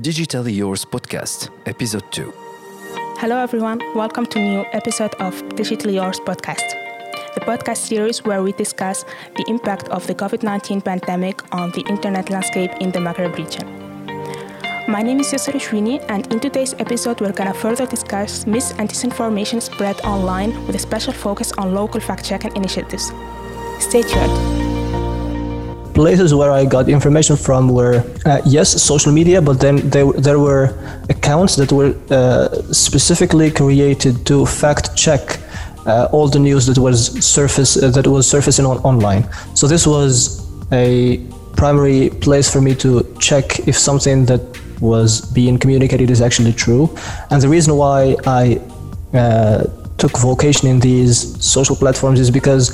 Digitally Yours Podcast, Episode 2. Hello, everyone. Welcome to new episode of Digitally Yours Podcast, the podcast series where we discuss the impact of the COVID 19 pandemic on the internet landscape in the Maghreb region. My name is Yusra Jouini, and in today's episode, we're going to further discuss mis and disinformation spread online with a special focus on local fact checking initiatives. Stay tuned places where I got information from were uh, yes, social media, but then they, there were accounts that were uh, specifically created to fact check uh, all the news that was surface uh, that was surfacing on online. So this was a primary place for me to check if something that was being communicated is actually true. And the reason why I uh, took vocation in these social platforms is because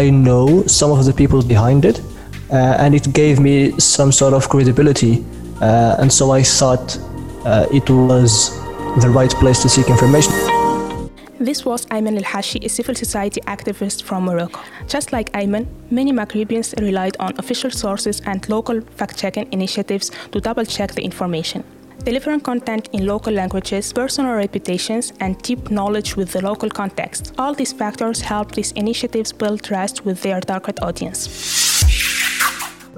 I know some of the people behind it and it gave me some sort of credibility. Uh, and so I thought uh, it was the right place to seek information. This was Ayman El Hashi, a civil society activist from Morocco. Just like Ayman, many Maghrebians relied on official sources and local fact checking initiatives to double check the information. Delivering content in local languages, personal reputations, and deep knowledge with the local context. All these factors help these initiatives build trust with their target audience.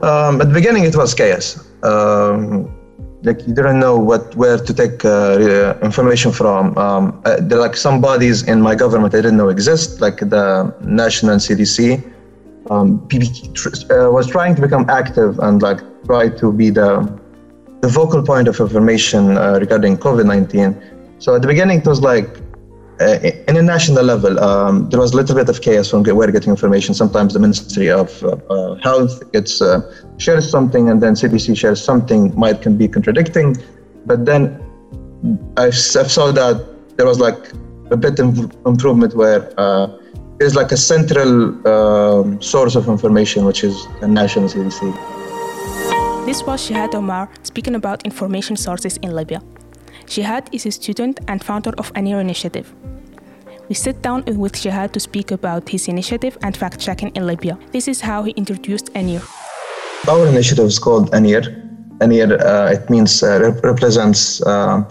Um, at the beginning, it was chaos. Um, like you didn't know what where to take uh, information from. Um, uh, like some bodies in my government I didn't know exist, like the national CDC. Um, uh, was trying to become active and like try to be the the vocal point of information uh, regarding COVID-19. So at the beginning, it was like uh, in a national level, um, there was a little bit of chaos on where getting information. Sometimes the Ministry of uh, uh Health gets uh, shares something, and then CDC shares something might can be contradicting. But then I, saw that there was like a bit of improvement where uh, there's like a central um, source of information, which is the national CDC. This was Shihad Omar speaking about information sources in Libya. Shihad is a student and founder of Anir Initiative. We sit down with Shihad to speak about his initiative and fact checking in Libya. This is how he introduced Anir. Our initiative is called Anir. Anir, uh, it means uh, rep- represents uh,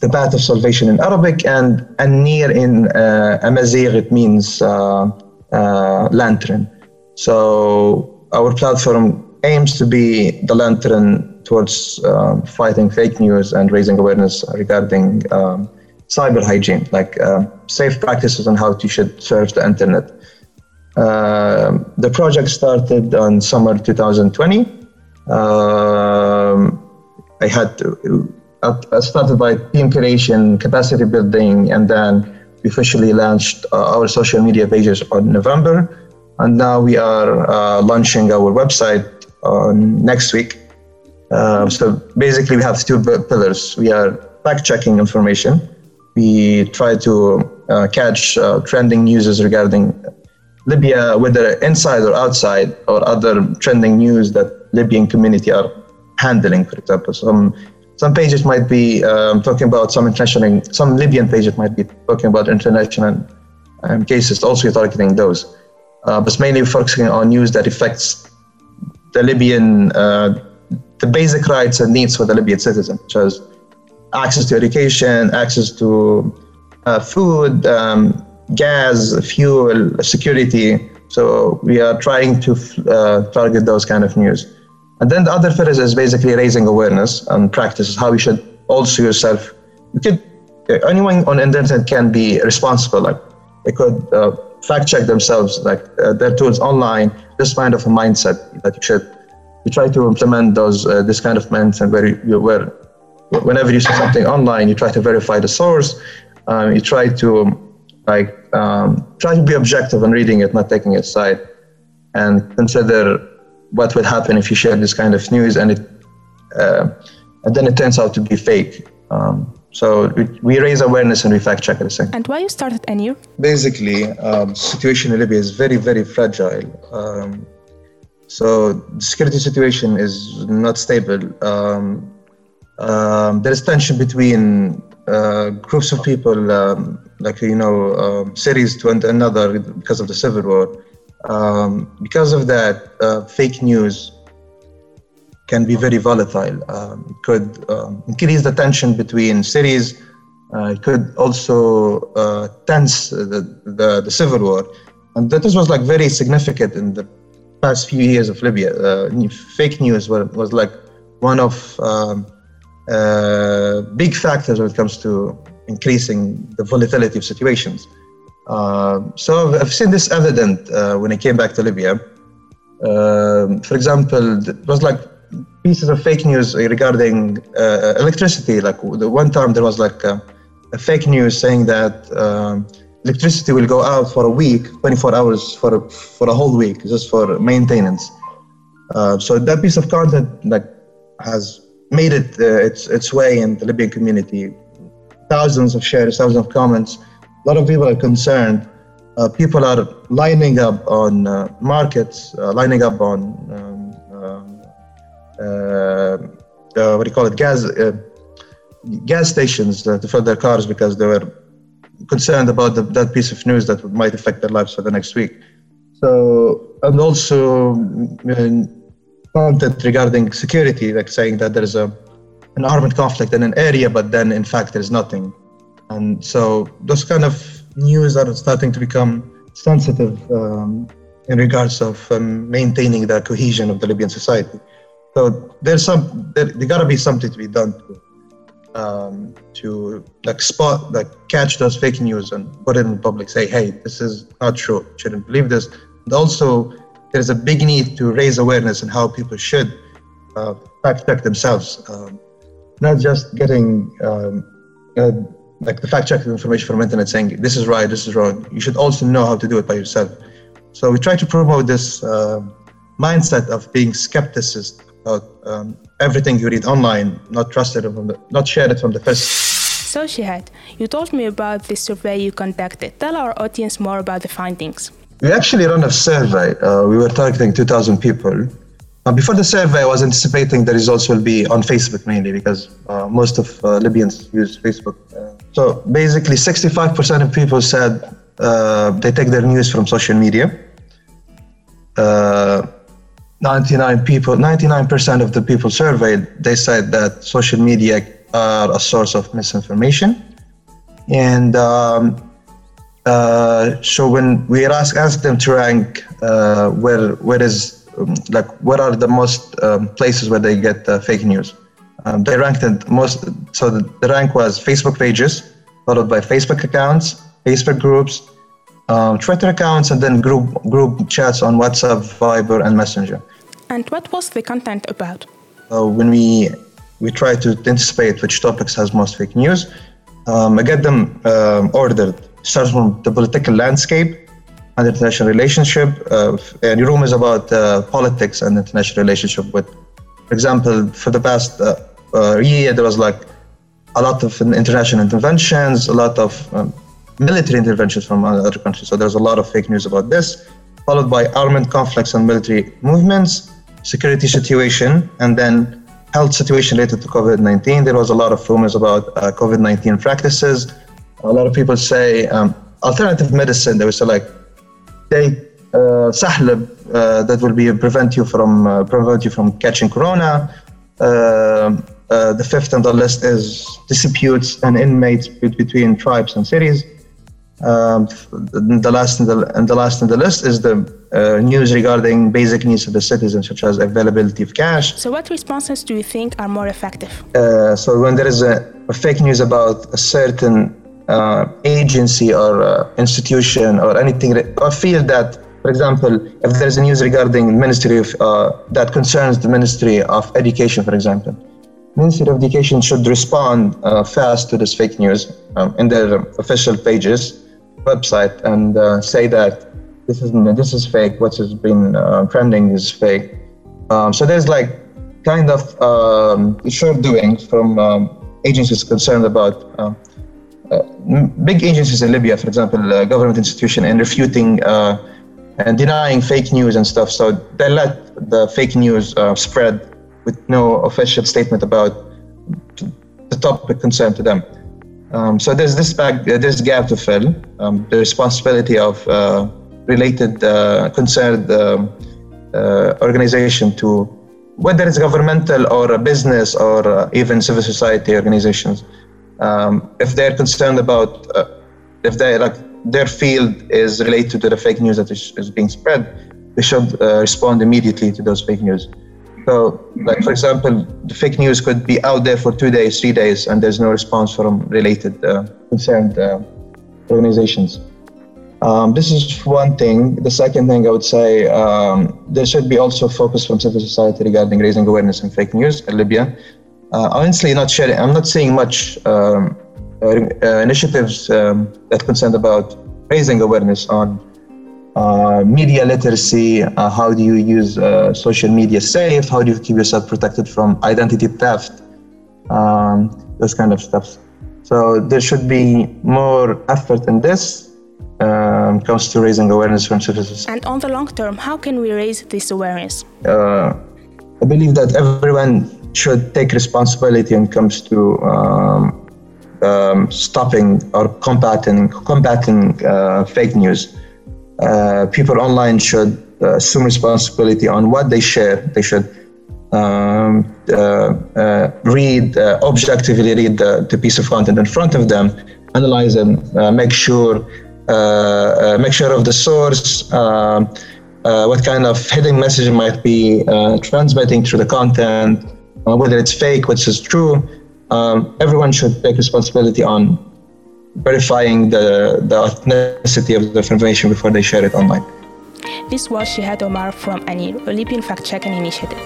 the path of salvation in Arabic, and Anir in uh, Amazigh, it means uh, uh, lantern. So our platform aims to be the lantern towards um, fighting fake news and raising awareness regarding um, cyber hygiene, like uh, safe practices on how to should surf the internet. Uh, the project started on summer 2020. Um, I had to, uh, started by team creation, capacity building, and then we officially launched uh, our social media pages on November. And now we are uh, launching our website next week. Um, so basically, we have two pillars. We are fact checking information. We try to uh, catch uh, trending news regarding Libya, whether inside or outside, or other trending news that Libyan community are handling. For example, some some pages might be um, talking about some international, some Libyan pages might be talking about international um, cases, also targeting those. Uh, but mainly focusing on news that affects the Libyan uh, the basic rights and needs for the Libyan citizen, such as access to education, access to uh, food, um, gas, fuel, security. So we are trying to uh, target those kind of news. And then the other phase is basically raising awareness and practices how you should also yourself. You could anyone on internet can be responsible. Like they could uh, fact check themselves, like uh, their tools online. This kind of a mindset that you should we try to implement those uh, this kind of mindset where you, where whenever you see something online, you try to verify the source. Um, you try to like um, try to be objective in reading it, not taking a side, and consider what would happen if you share this kind of news and it uh, and then it turns out to be fake. Um, so we, we, raise awareness and we fact check at the same. And why you started Anir? Basically, um, situation in Libya is very very fragile. Um, so the security situation is not stable. Um, um, there is tension between uh, groups of people, um, like you know, um, cities to another because of the civil war. Um, because of that, uh, fake news can be very volatile. Um, could um, increase the tension between cities. Uh, it could also uh, tense the, the, the civil war, and that was like very significant in the past few years of Libya. Uh, fake news was, was like one of um, uh, big factors when it comes to increasing the volatility of situations. Uh, so I've seen this evident uh, when I came back to Libya. Um, for example, it was like pieces of fake news regarding uh, electricity. Like the one time there was like a, a fake news saying that um, electricity will go out for a week, 24 hours for a, for a whole week, just for maintenance. Uh, so that piece of content like has made it uh, its its way in the Libyan community. Thousands of shares, thousands of comments. A lot of people are concerned. Uh, people are lining up on uh, markets, uh, lining up on um, um uh, what do you call it, gas gas stations to fill their cars because they were concerned about the, that piece of news that might affect their lives for the next week. So, and also content regarding security, like saying that there is a an armed conflict in an area, but then in fact there's nothing. And so those kind of news are starting to become sensitive um, in regards of um, maintaining the cohesion of the Libyan society. So there's some there, there gotta be something to be done to um, to like spot, like catch those fake news and put it in public. Say, hey, this is not true. Shouldn't believe this. And also, there's a big need to raise awareness and how people should uh, fact check themselves, um, not just getting um, uh, like the fact check information from internet saying this is right, this is wrong. You should also know how to do it by yourself. So we try to promote this uh, mindset of being skepticist about um, everything you read online, not trusted from the, not shared it from the first. So Shihad, you told me about this survey you conducted. Tell our audience more about the findings. We actually run a survey. Uh, we were targeting 2,000 people. Uh, before the survey, I was anticipating the results will be on Facebook mainly because uh, most of uh, Libyans use Facebook. Uh, so basically, 65% of people said uh, they take their news from social media. 99 people, 99% of the people surveyed, they said that social media are a source of misinformation. And um, uh, so when we ask, ask them to rank uh, where where is um, like what are the most um, places where they get uh, fake news, um, they ranked it most. So the, the, rank was Facebook pages, followed by Facebook accounts, Facebook groups, um, Twitter accounts, and then group group chats on WhatsApp, Viber, and Messenger. And what was the content about? Uh, when we we try to anticipate which topics has most fake news, um, I get them um, ordered. Starts from the political landscape and international relationship, uh, and is about uh, politics and international relationship. With, for example, for the past uh, uh, year, there was like a lot of international interventions, a lot of um, military interventions from other countries. So there's a lot of fake news about this, followed by armed conflicts and military movements, security situation and then health situation related to COVID-19. There was a lot of rumors about uh, COVID-19 practices. A lot of people say um, alternative medicine. They would say like take uh, uh, that will be prevent you from uh, prevent you from catching corona. Uh, uh, the fifth on the list is disputes and inmates between tribes and cities. Um, the last in the and the last in the list is the uh, news regarding basic needs of the citizens, such as availability of cash. So, what responses do you think are more effective? Uh, so, when there is a, a, fake news about a certain uh, agency or uh, institution or anything, or field that, for example, if there is a news regarding Ministry of uh, that concerns the Ministry of Education, for example, Ministry of Education should respond uh, fast to this fake news um, in their official pages website and uh, say that this is this is fake. What has been uh, trending is fake. Um, so there's like kind of um, short doings from um, agencies concerned about uh, uh big agencies in Libya, for example, uh, government institution, and refuting uh, and denying fake news and stuff. So they let the fake news spread with no official statement about the topic concerned to them. Um, so there's this uh, this gap to fill. Um, the responsibility of uh, related uh, concerned um, uh, organization to whether it's governmental or a business or uh, even civil society organizations, um, if they're concerned about if they like their field is related to the fake news that is, is being spread, they should respond immediately to those fake news. So, like for example, the fake news could be out there for two days, three days, and there's no response from related uh, concerned uh, organizations. Um, this is one thing. The second thing I would say, um, there should be also focus from civil society regarding raising awareness in fake news in Libya. Uh, honestly, not sharing. I'm not seeing much um, uh, initiatives um, that concern about raising awareness on uh, media literacy, uh, how do you use uh, social media safe, how do you keep yourself protected from identity theft, um, those kind of stuff. So there should be more effort in this um, comes to raising awareness from citizens. And on the long term, how can we raise this awareness? Uh, I believe that everyone should take responsibility when it comes to um, um, stopping or combating combating uh, fake news uh, people online should uh, assume responsibility on what they share. They should um, uh, read, objectively read the, the, piece of content in front of them, analyze them, make sure make sure of the source, um, what kind of hidden message might be transmitting through the content, whether it's fake, which is true. Um, everyone should take responsibility on verifying the, the authenticity of the information before they share it online. This was Shihad Omar from ANIR, a Libyan fact-checking initiative.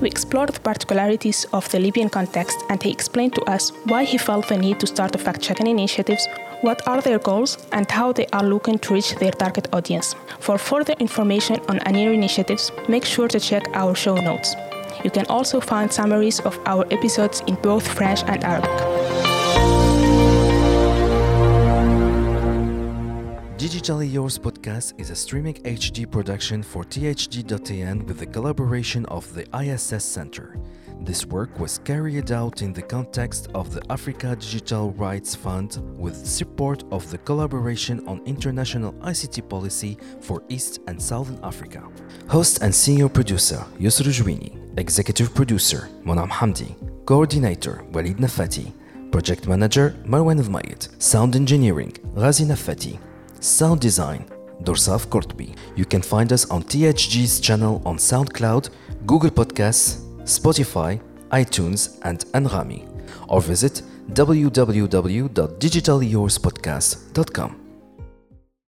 We explored the particularities of the Libyan context and he explained to us why he felt the need to start the fact-checking initiatives, what are their goals, and how they are looking to reach their target audience. For further information on ANIR initiatives, make sure to check our show notes. You can also find summaries of our episodes in both French and Arabic. Digitally Yours podcast is a streaming HD production for THD.TN with the collaboration of the ISS Center. This work was carried out in the context of the Africa Digital Rights Fund with support of the Collaboration on International ICT Policy for East and Southern Africa. Host and senior producer Yusra Jouini, executive producer Monam Hamdi, coordinator Walid Nafati, project manager Marwan Almayed, sound engineering Ghazi Nafati, Sound design, Dorsaf Kortbi. You can find us on THG's channel on SoundCloud, Google Podcasts, Spotify, iTunes, and Anghami, or visit www.digitalyourspodcast.com.